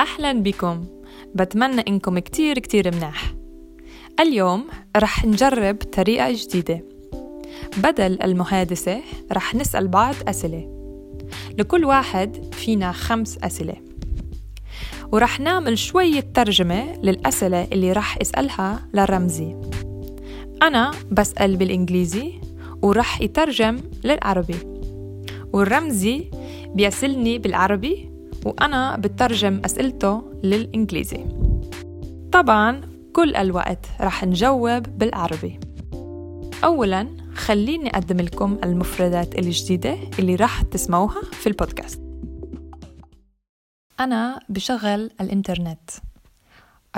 أهلا بكم. بتمنى إنكم كتير كتير مناح. اليوم رح نجرب طريقة جديدة. بدل المحادثة رح نسأل بعض أسئلة. لكل واحد فينا خمس أسئلة. ورح نعمل شوية ترجمة للأسئلة اللي رح أسألها لرمزي. أنا بسأل بالإنجليزي ورح يترجم للعربي. والرمزي بيسلني بالعربي وأنا بترجم أسئلته للإنجليزي. طبعا كل الوقت رح نجاوب بالعربي. أولا خليني أقدم لكم المفردات الجديدة اللي راح تسمعوها في البودكاست. أنا بشغل الإنترنت.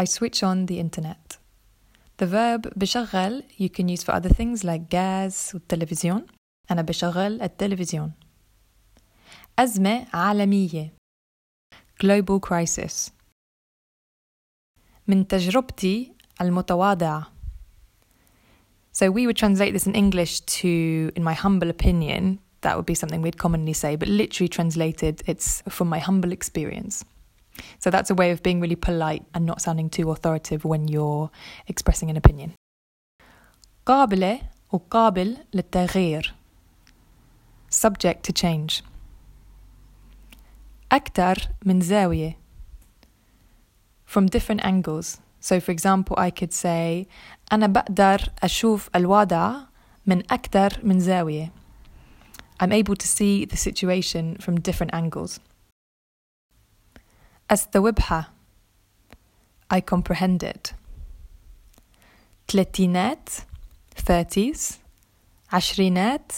I switch on the internet. The verb بشغل you can use for other things like gas والتلفزيون. أنا بشغل التلفزيون. أزمة عالمية. global crisis من تجربتي المتواضعة So we would translate this in English to, in my humble opinion, that would be something we'd commonly say, but literally translated, it's from my humble experience. So that's a way of being really polite and not sounding too authoritative when you're expressing an opinion. قابلة وقابل للتغيير subject to change أكثر من زاوية from different angles so for example I could say أنا بقدر أشوف الوضع من أكثر من زاوية I'm able to see the situation from different angles أستوعبها I comprehend it تلاتينات 30s عشرينات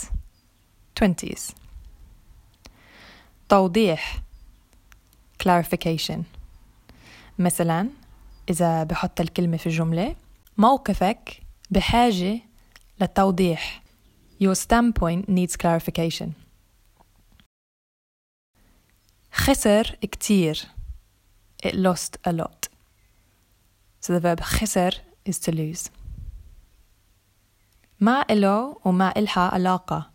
20s توضيح clarification مثلا إذا بحط الكلمة في جملة موقفك بحاجة لتوضيح Your standpoint needs clarification خسر كتير It lost a lot So the verb خسر is to lose ما إله وما إلها علاقة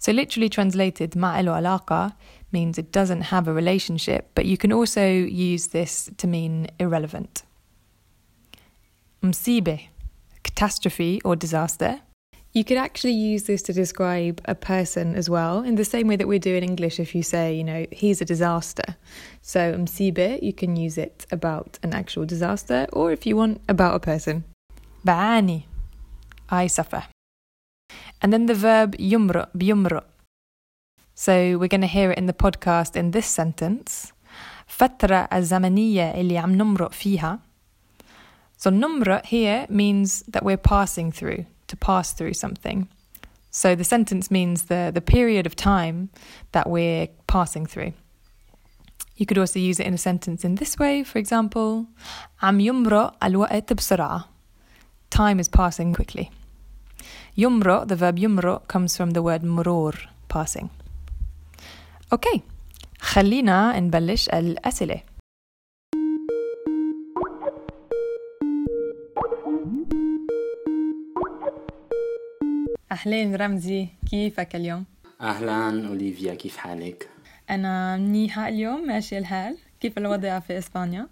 So literally translated ما إله علاقة means it doesn't have a relationship, but you can also use this to mean irrelevant. Msibe, catastrophe or disaster. You could actually use this to describe a person as well, in the same way that we do in English if you say, you know, he's a disaster. So, msibe, you can use it about an actual disaster, or if you want, about a person. Ba'ani, I suffer. And then the verb yumru, biyumru. So we're going to hear it in the podcast in this sentence. فترة الزمنية اللي عم نمرق فيها so numra here means that we're passing through, to pass through something. So the sentence means the, the period of time that we're passing through. You could also use it in a sentence in this way, for example, عم يمرق الوقت بسرعة. Time is passing quickly. يمرق, the verb يمرق, comes from the word مرور, passing. Okay, خلينا نبلش الأسئلة. أهلين رمزي كيفك اليوم؟ أهلا أوليفيا كيف حالك؟ أنا منيحة اليوم ماشي الحال كيف الوضع في إسبانيا؟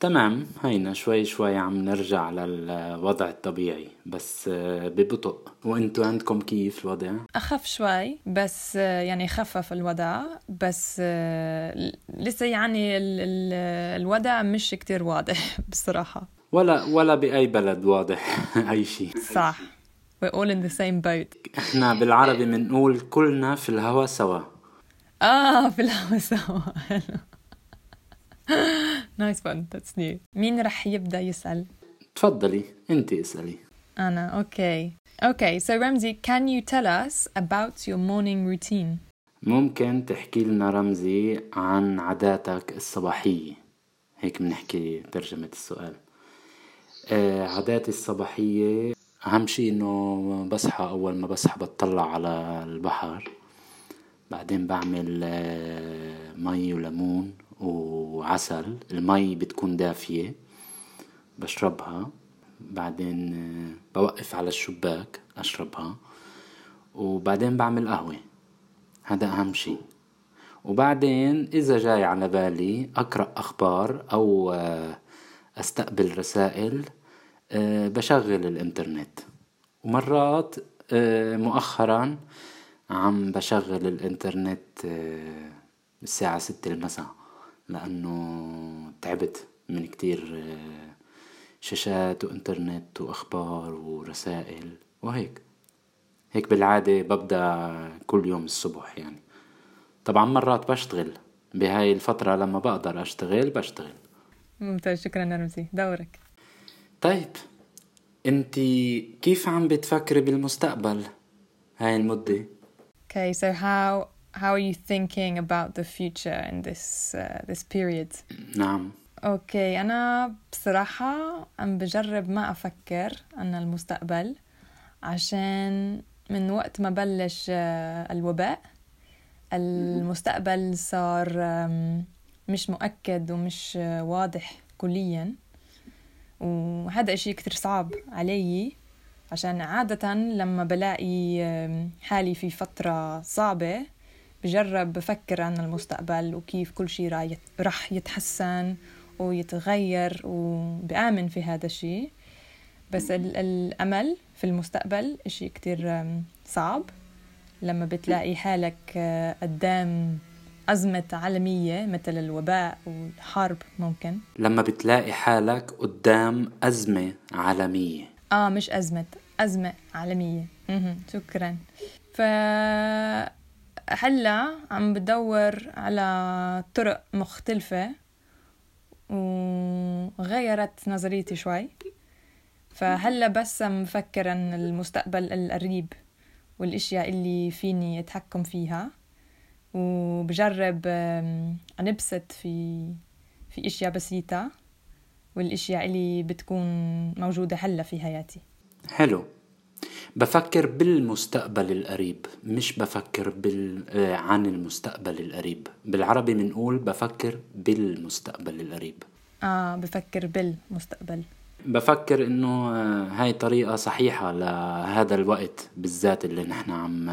تمام هينا شوي شوي عم نرجع للوضع الطبيعي بس ببطء وانتو عندكم كيف الوضع؟ أخف شوي بس يعني خفف الوضع بس لسه يعني الوضع مش كتير واضح بصراحة ولا ولا بأي بلد واضح أي شيء صح We're all in the same boat. إحنا بالعربي بنقول كلنا في الهوا سوا. آه في الهوا سوا. Nice one that's new. مين رح يبدأ يسأل؟ تفضلي انت اسألي. أنا okay. Okay, so Ramsey, can you tell us about your morning routine? ممكن تحكي لنا رمزي عن عاداتك الصباحية هيك بنحكي ترجمة السؤال آه عاداتي الصباحية أهم شي إنه بصحى أول ما بصحى بطلع على البحر بعدين بعمل آه، مي وليمون وعسل. المي بتكون دافية. بشربها. بعدين آه، بوقف على الشباك أشربها. وبعدين بعمل قهوة. هذا أهم شي وبعدين إذا جاي على بالي أقرأ أخبار أو آه، أستقبل رسائل آه، بشغل الإنترنت. ومرات مؤخرا عم بشغل الإنترنت الساعة ستة المساء. لأنه تعبت من كتير شاشات وإنترنت وأخبار ورسائل وهيك. هيك بالعادة ببدأ كل يوم الصبح يعني. طبعا مرات بشتغل. بهاي الفترة لما بقدر أشتغل بشتغل. ممتاز شكرا نرمزي دورك. طيب أنت كيف عم بتفكري بالمستقبل هاي المدة؟ Okay, so how how are you thinking about the future in this uh, this period? نعم. أوكي أنا بصراحة عم بجرب ما أفكر عن المستقبل عشان من وقت ما بلش الوباء المستقبل صار مش مؤكد ومش واضح كليا وهذا إشي كتير صعب علي عشان عادة لما بلاقي حالي في فترة صعبة بجرب بفكر عن المستقبل وكيف كل شيء راح يتحسن ويتغير وبآمن في هذا الشيء بس الأمل في المستقبل إشي كتير صعب. لما بتلاقي حالك آه، قدام أزمة عالمية مثل الوباء والحرب ممكن. لما بتلاقي حالك قدام أزمة عالمية. آه مش أزمة أزمة عالمية. شكرا. ف هلا عم بدور على طرق مختلفة وغيرت نظريتي شوي. فهلا بس عم بفكر عن المستقبل القريب والأشياء اللي فيني أتحكم فيها وبجرب انبسط في في أشياء بسيطة والأشياء اللي بتكون موجودة هلا في حياتي. حلو. بفكر بالمستقبل القريب مش بفكر بال... آه، عن المستقبل القريب. بالعربي بنقول بفكر بالمستقبل القريب. آه بفكر بالمستقبل. بفكر إنه آه، هاي طريقة صحيحة لهذا الوقت بالذات اللي نحن عم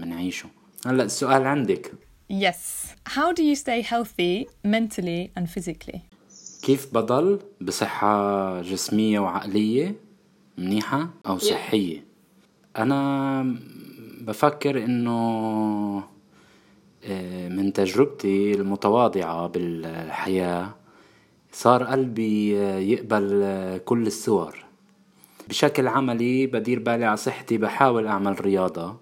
منعيشه. آه، هلأ السؤال عندك. Yes. How do you stay healthy mentally and physically? كيف بضل بصحة جسمية وعقلية منيحة أو صحية؟ أنا بفكر إنه آه، من تجربتي المتواضعة بالحياة صار قلبي يقبل كل الصور. بشكل عملي بدير بالي على صحتي بحاول أعمل رياضة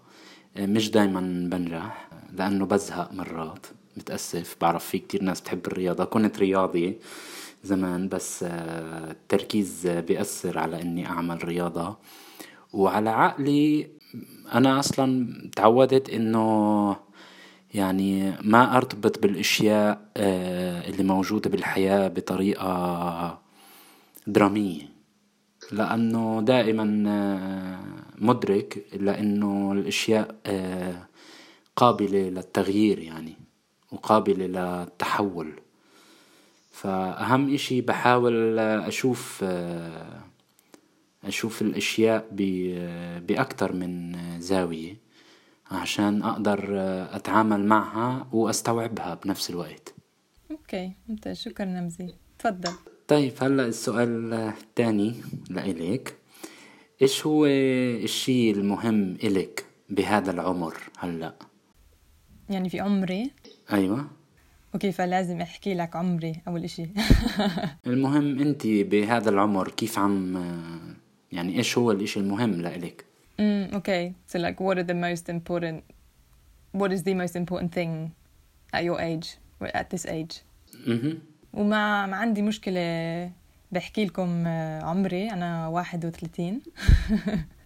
مش دايما بنجح لأنه بزهق مرات متأسف بعرف في كتير ناس بتحب الرياضة. كنت رياضي زمان بس التركيز بيأثر على إني أعمل رياضة. وعلى عقلي أنا أصلا تعودت إنه يعني ما أرتبط بالأشياء آه، اللي موجودة بالحياة بطريقة درامية لأنه دائما آه، مدرك لأنه الأشياء آه، قابلة للتغيير يعني وقابلة للتحول. فأهم إشي بحاول أشوف أشوف الأشياء بأكتر من زاوية عشان أقدر أتعامل معها وأستوعبها بنفس الوقت. Okay ممتاز. شكرا رمزي. تفضل. طيب هلأ السؤال الثاني لإلك إيش هو الشيء المهم إلك بهذا العمر هلأ؟ يعني في عمري؟ أيوة. Okay فلازم أحكي لك عمري أول إشي. المهم أنت بهذا العمر كيف عم يعني إيش هو الإشي المهم لإلك Mm, okay. So, like, what are the most important? What is the most important thing at your age, at this age? Mm-hmm. وما ما عندي مشكلة بحكي لكم عمري أنا واحد وثلاثين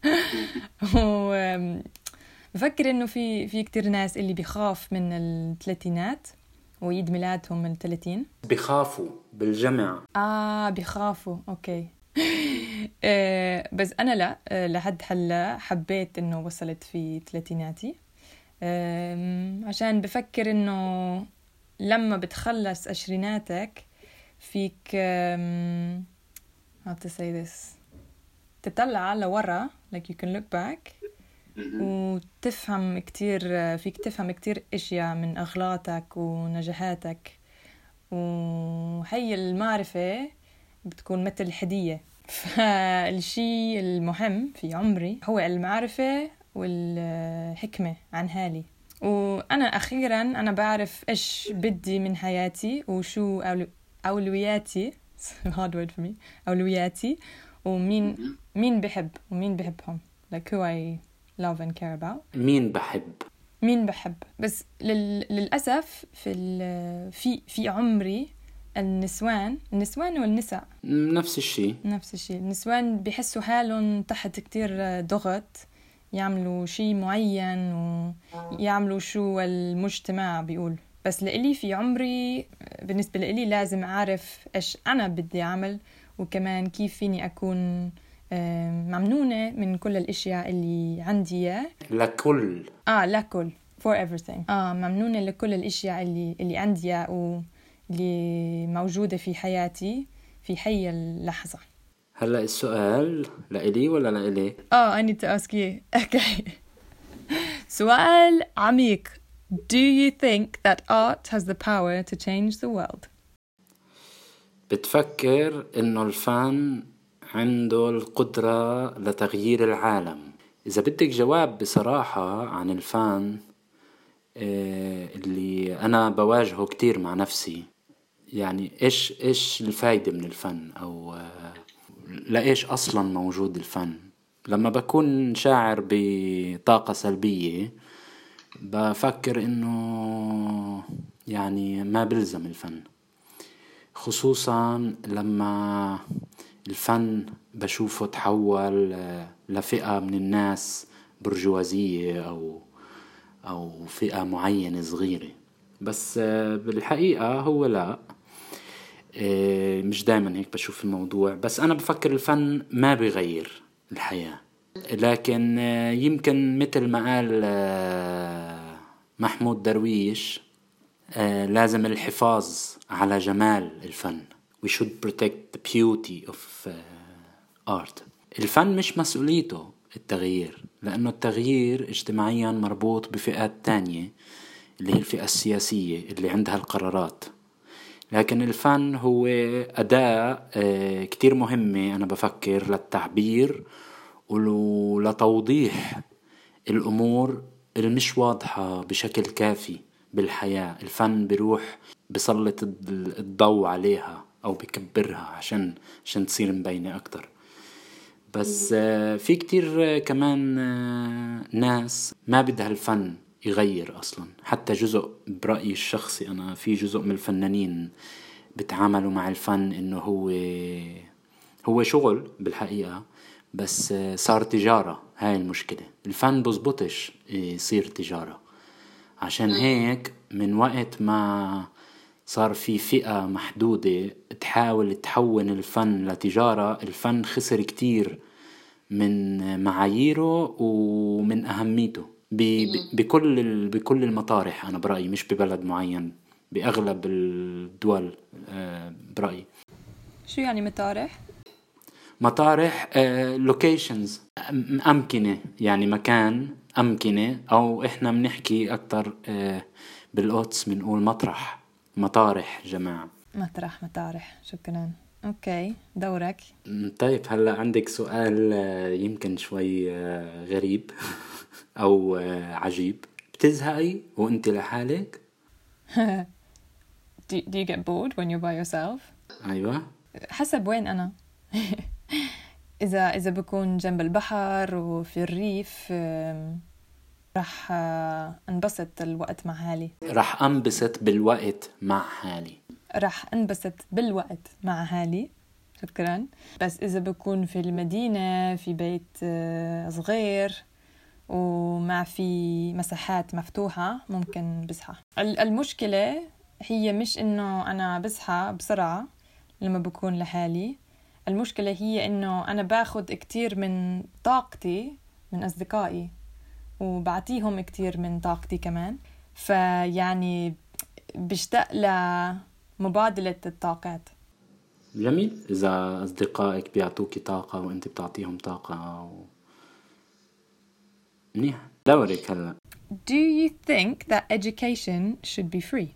و بفكر إنه في في كتير ناس اللي بيخاف من الثلاثينات وعيد ميلادهم من الثلاثين بيخافوا بالجمع آه بيخافوا أوكي آه، بس أنا لا آه، لحد هلأ حبيت إنه وصلت في ثلاثيناتي عشان بفكر إنه لما بتخلص عشريناتك فيك how to say this تطلع لورا like you can look back وتفهم كتير فيك تفهم كتير أشياء من أغلاطك ونجاحاتك. وهي المعرفة بتكون مثل هدية فالشيء المهم في عمري هو المعرفة والحكمة عن حالي. وأنا أخيرا أنا بعرف إيش بدي من حياتي وشو أولوياتي. Hard word for me. أولوياتي ومين مين بحب ومين بحبهم. Like who I love and care about. مين بحب؟ مين بحب. بس لل... للأسف في في في عمري النسوان النسوان والنساء. نفس الشيء. نفس الشيء. النسوان بيحسوا حالهم تحت كتير ضغط يعملوا شيء معين ويعملوا شو المجتمع بيقول. بس لإلي في عمري بالنسبة لإلي لازم أعرف إيش أنا بدي أعمل وكمان كيف فيني أكون ممنونة من كل الأشياء اللي عندي إياه. لكل. آه لكل. For everything. آه ممنونة لكل الأشياء اللي اللي عندي إياه واللي موجودة في حياتي في حي اللحظة. هلا السؤال لإلي ولا لإلي؟ آه I need to ask you. Okay. سؤال عميق. Do you think that art has the power to change the world? بتفكر إنه الفن عنده القدرة لتغيير العالم. إذا بدك جواب بصراحة عن الفن آه، اللي أنا بواجهه كتير مع نفسي يعني إيش إيش الفايدة من الفن؟ أو آه، لإيش أصلا موجود الفن؟ لما بكون شاعر بطاقة سلبية بفكر إنه يعني ما بلزم الفن. خصوصا لما الفن بشوفه تحول آه، لفئة من الناس برجوازية أو أو فئة معينة صغيرة. بس آه، بالحقيقة هو لا. مش دايما هيك بشوف الموضوع بس أنا بفكر الفن ما بيغير الحياة. لكن يمكن مثل ما قال محمود درويش لازم الحفاظ على جمال الفن. We should protect the beauty of art. الفن مش مسؤوليته التغيير لأنه التغيير اجتماعيا مربوط بفئات تانية اللي هي الفئة السياسية اللي عندها القرارات. لكن الفن هو أداة uh, كتير مهمة أنا بفكر للتعبير ولتوضيح الأمور المش واضحة بشكل كافي بالحياة. الفن بيروح بسلط الضوء عليها أو بكبرها عشان عشان تصير مبينة أكتر. بس آه، في كتير آه، كمان آه، ناس ما بدها الفن يغير أصلا. حتى جزء برأيي الشخصي أنا في جزء من الفنانين بتعاملوا مع الفن إنه هو هو شغل بالحقيقة بس صار تجارة. هاي المشكلة. الفن بزبطش يصير تجارة. عشان هيك من وقت ما صار في فئة محدودة تحاول تحول الفن لتجارة الفن خسر كتير من معاييره ومن أهميته. بكل بكل المطارح أنا برأيي مش ببلد معين بأغلب الدول آه، برأيي. شو يعني مطارح؟ مطارح locations آه، أمكنة يعني مكان أمكنة أو إحنا بنحكي أكتر آه، بالقدس بنقول مطرح مطارح جماعة. مطرح مطارح شكرا okay دورك. طيب هلأ عندك سؤال آه، يمكن شوي آه، غريب أو آه، عجيب. بتزهقي وأنت لحالك؟ Do, do you get bored when you're by yourself? أيوه. حسب وين أنا. إذا إذا بكون جنب البحر وفي الريف رح آه، انبسط الوقت مع حالي. رح انبسط بالوقت مع حالي. رح انبسط بالوقت مع حالي شكرا. بس إذا بكون في المدينة في بيت آه، صغير وما في مساحات مفتوحة ممكن بصحى. المشكلة هي مش إنه أنا بصحى بسرعة لما بكون لحالي. المشكلة هي إنه أنا باخد كتير من طاقتي من أصدقائي وبعطيهم كتير من طاقتي كمان. فيعني بشتاق لمبادلة الطاقات. جميل. إذا أصدقائك بيعطوكي طاقة وأنت بتعطيهم طاقة و... منيح. دورك هلا. Do you think that education should be free?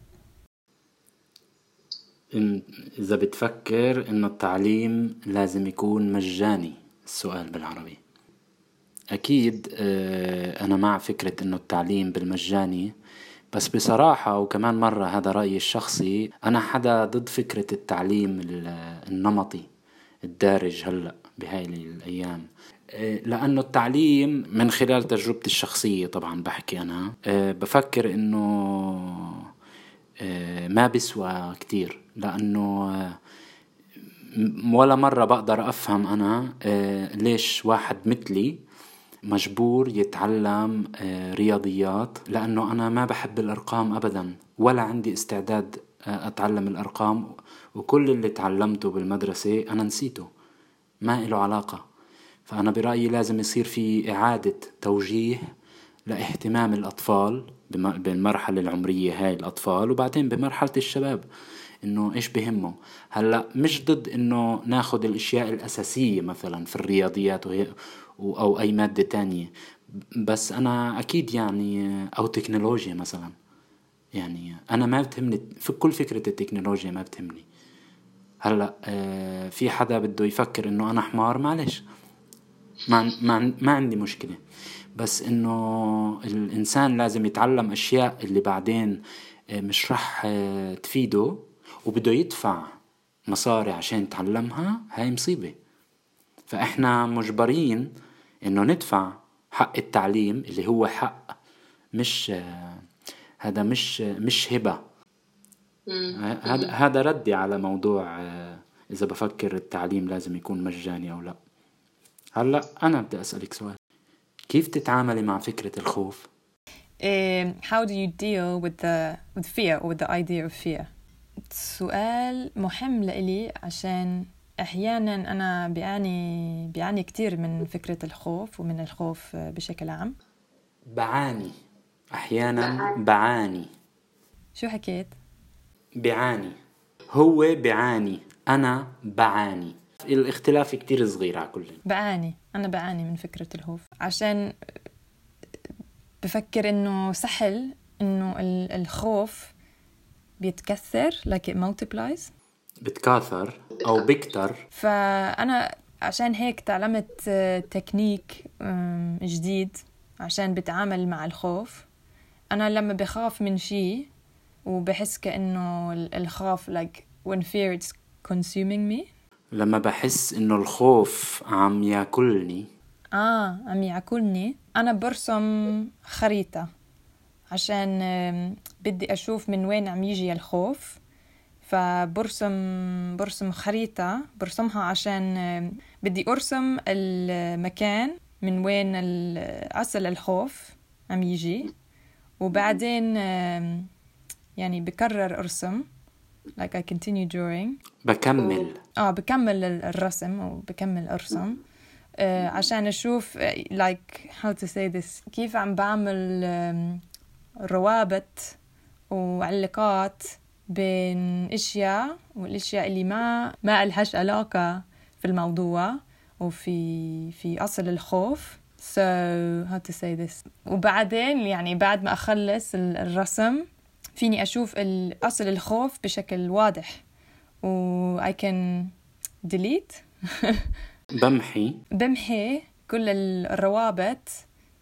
إن إذا بتفكر إنه التعليم لازم يكون مجاني السؤال بالعربي. أكيد آه، أنا مع فكرة إنه التعليم بالمجاني بس بصراحة وكمان مرة هذا رأيي الشخصي أنا حدا ضد فكرة التعليم النمطي الدارج هلأ بهاي الأيام. آه، لأنه التعليم من خلال تجربتي الشخصية طبعا بحكي أنا آه، بفكر إنه ما بيسوى كتير لأنه ولا مرة بقدر أفهم أنا ليش واحد مثلي مجبور يتعلم آه، رياضيات لأنه أنا ما بحب الأرقام أبدا ولا عندي استعداد آه، أتعلم الأرقام وكل اللي تعلمته بالمدرسة أنا نسيته ما إله علاقة. فأنا برأيي لازم يصير في إعادة توجيه لاهتمام الأطفال بالمرحلة العمرية هاي الأطفال وبعدين بمرحلة الشباب إنه إيش بهمه. هلأ مش ضد إنه ناخذ الأشياء الأساسية مثلا في الرياضيات أو أي مادة تانية. بس أنا أكيد يعني أو تكنولوجيا مثلا. يعني أنا ما بتهمني في كل فكرة التكنولوجيا ما بتهمني. هلأ آه، في حدا بده يفكر إنه أنا حمار؟ معلش. ما ما ما عندي مشكلة. بس إنه الإنسان لازم يتعلم أشياء اللي بعدين آه، مش رح آه، تفيده وبده يدفع مصاري عشان يتعلمها. هاي مصيبة. فإحنا مجبرين إنه ندفع حق التعليم اللي هو حق مش هذا مش مش هبة هذا هذا ردي على موضوع إذا بفكر التعليم لازم يكون مجاني أو لا هلأ أنا بدي أسألك سؤال كيف تتعاملي مع فكرة الخوف؟ how do you deal with the with fear or with the idea of fear? سؤال مهم لإلي عشان أحيانا أنا بيعاني بيعاني كتير من فكرة الخوف ومن الخوف بشكل عام. بعاني. أحيانا بعاني. شو حكيت؟ بعاني. هو بعاني. أنا بعاني. الاختلاف كتير صغير على كل بعاني. أنا بعاني من فكرة الخوف. عشان بفكر إنه سهل إنه الخوف like it multiplies. بتكاثر أو بكتر فأنا عشان هيك تعلمت تكنيك جديد عشان بتعامل مع الخوف. أنا لما بخاف من شيء وبحس كأنه الخوف like when fear it's consuming me. لما بحس إنه الخوف عم ياكلني. آه عم ياكلني. أنا برسم خريطة عشان بدي أشوف من وين عم يجي الخوف. فبرسم برسم خريطة برسمها عشان بدي أرسم المكان من وين أصل الخوف عم يجي. وبعدين يعني بكرر أرسم like I continue drawing. بكمل. آه بكمل الرسم وبكمل أرسم آه عشان أشوف like how to say this كيف عم بعمل روابط وعلاقات بين إشياء والإشياء اللي ما ما لهاش علاقة في الموضوع وفي في أصل الخوف. So how to say this? وبعدين يعني بعد ما أخلص الرسم فيني أشوف أصل الخوف بشكل واضح. و I can delete. بمحي. بمحي كل الروابط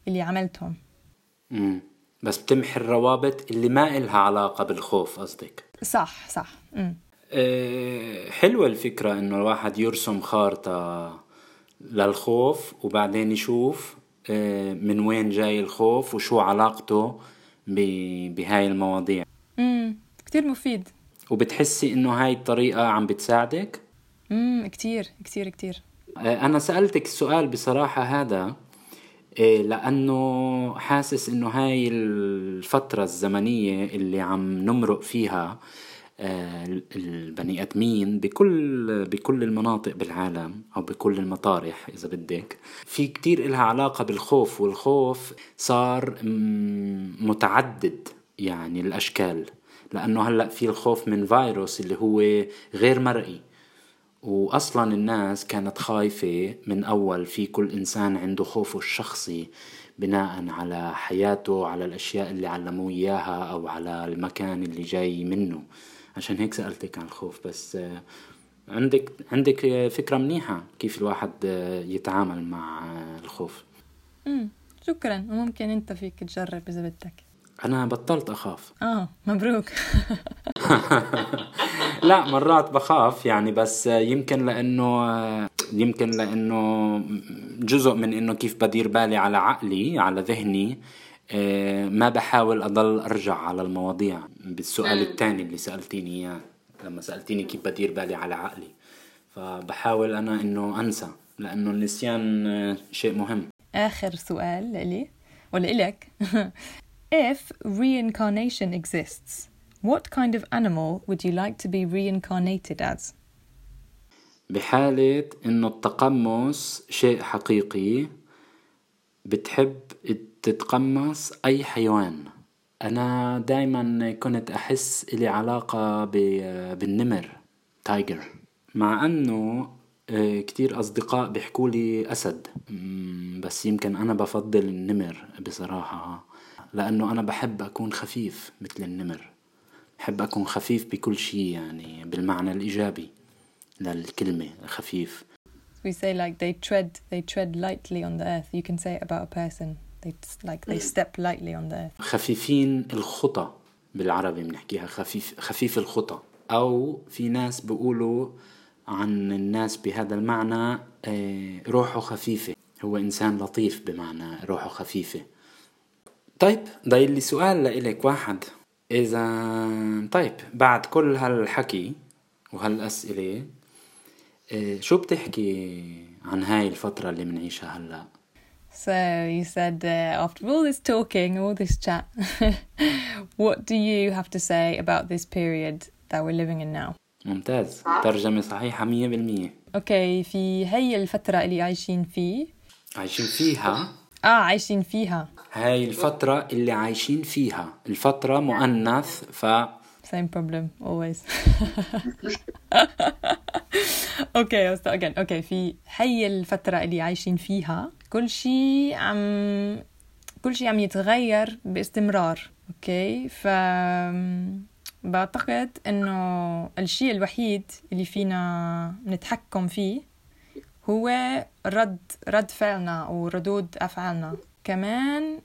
اللي عملتهم. امم بس بتمحي الروابط اللي ما إلها علاقة بالخوف قصدك؟ صح صح. أه حلوة الفكرة إنه الواحد يرسم خارطة للخوف وبعدين يشوف أه من وين جاي الخوف وشو علاقته بهاي المواضيع. امم كتير مفيد. وبتحسي إنه هاي الطريقة عم بتساعدك؟ امم كتير كتير كتير. أه أنا سألتك السؤال بصراحة هذا. إيه، لأنه حاسس إنه هاي الفترة الزمنية اللي عم نمرق فيها آه، البني آدمين بكل بكل المناطق بالعالم أو بكل المطارح إذا بدك في كتير إلها علاقة بالخوف والخوف صار متعدد يعني الأشكال لأنه هلأ في الخوف من فيروس اللي هو غير مرئي. واصلا الناس كانت خايفة من أول في كل إنسان عنده خوفه الشخصي بناء على حياته على الأشياء اللي علموه إياها أو على المكان اللي جاي منه. عشان هيك سألتك عن الخوف بس آه، عندك عندك فكرة منيحة كيف الواحد آه، يتعامل مع آه، الخوف؟ امم شكرا وممكن أنت فيك تجرب إذا بدك. أنا بطلت أخاف. آه مبروك. لا مرات بخاف يعني بس يمكن لأنه يمكن لأنه جزء من إنه كيف بدير بالي على عقلي على ذهني آه، ما بحاول أضل أرجع على المواضيع. بالسؤال الثاني اللي سألتيني إياه لما سألتيني كيف بدير بالي على عقلي فبحاول أنا إنه أنسى لأنه النسيان آه، شيء مهم. آخر سؤال لإلي ولا إلك If reincarnation exists, what kind of animal would you like to be reincarnated as? بحالة إنه التقمص شيء حقيقي بتحب تتقمص أي حيوان. أنا دايما كنت أحس إلي علاقة بالنمر تايجر. مع أنه آه، كتير أصدقاء بيحكولي أسد. بس يمكن أنا بفضل النمر بصراحة. لأنه أنا بحب أكون خفيف مثل النمر بحب أكون خفيف بكل شيء يعني بالمعنى الإيجابي للكلمة خفيف We say like they tread they tread lightly on the earth. You can say it about a person. They like they step lightly on the earth. خفيفين الخطى بالعربي بنحكيها خفيف خفيف الخطى أو في ناس بيقولوا عن الناس بهذا المعنى آه، روحه خفيفة هو إنسان لطيف بمعنى روحه خفيفة طيب ضايل لي سؤال لإلك واحد إذا طيب بعد كل هالحكي وهالأسئلة إيه، شو بتحكي عن هاي الفترة اللي بنعيشها هلأ؟ So you said uh, after all this talking, all this chat, what do you have to say about this period that we're living in now? ممتاز ترجمة صحيحة مية بالمية أوكي في هي الفترة اللي عايشين فيه عايشين فيها آه عايشين فيها. هاي الفترة اللي عايشين فيها. الفترة مؤنث ف same problem always. Okay again okay في هي الفترة اللي عايشين فيها كل شيء عم كل شيء عم يتغير باستمرار okay ف بعتقد إنه الشيء الوحيد اللي فينا نتحكم فيه هو رد رد فعلنا وردود أفعالنا. كمان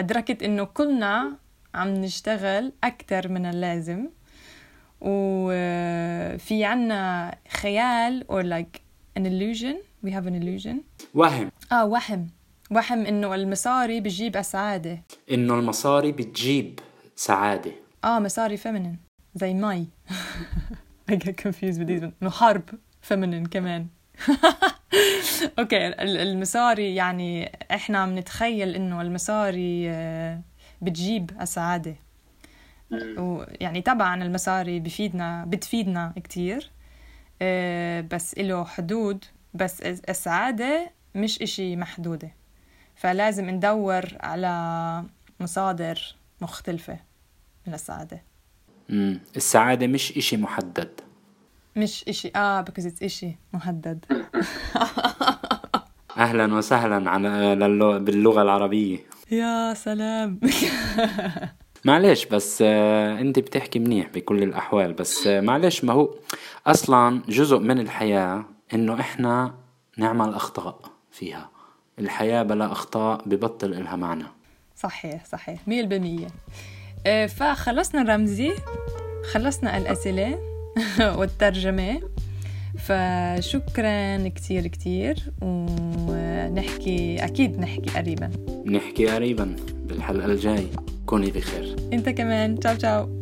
أدركت إنه كلنا عم نشتغل أكثر من اللازم. وفي عنا خيال or like an illusion. We have an illusion. وهم. آه وهم. وهم إنه المصاري بتجيب سعادة إنه المصاري بتجيب سعادة. آه مصاري feminine زي ماي. I get confused with these. إنه حرب. feminine كمان. okay المصاري يعني إحنا بنتخيل إنه المصاري آه، بتجيب السعادة. ويعني طبعا المصاري بفيدنا بتفيدنا كتير آه، بس له حدود بس السعادة مش إشي محدودة. فلازم ندور على مصادر مختلفة من السعادة. السعادة مش إشي محدد. مش إشي. آه because it's إشي محدد. أهلا وسهلا على باللغة العربية. يا سلام. معلش بس آه أنت بتحكي منيح بكل الأحوال بس آه معلش ما هو أصلا جزء من الحياة إنه إحنا نعمل أخطاء فيها. الحياة بلا أخطاء ببطل إلها معنى. صحيح صحيح مية بالمية. آه فخلصنا رمزي خلصنا الأسئلة. والترجمة. فشكرا كتير كتير ونحكي أكيد نحكي قريبا. نحكي قريبا بالحلقة الجاي كوني بخير. أنت كمان. تشاو تشاو.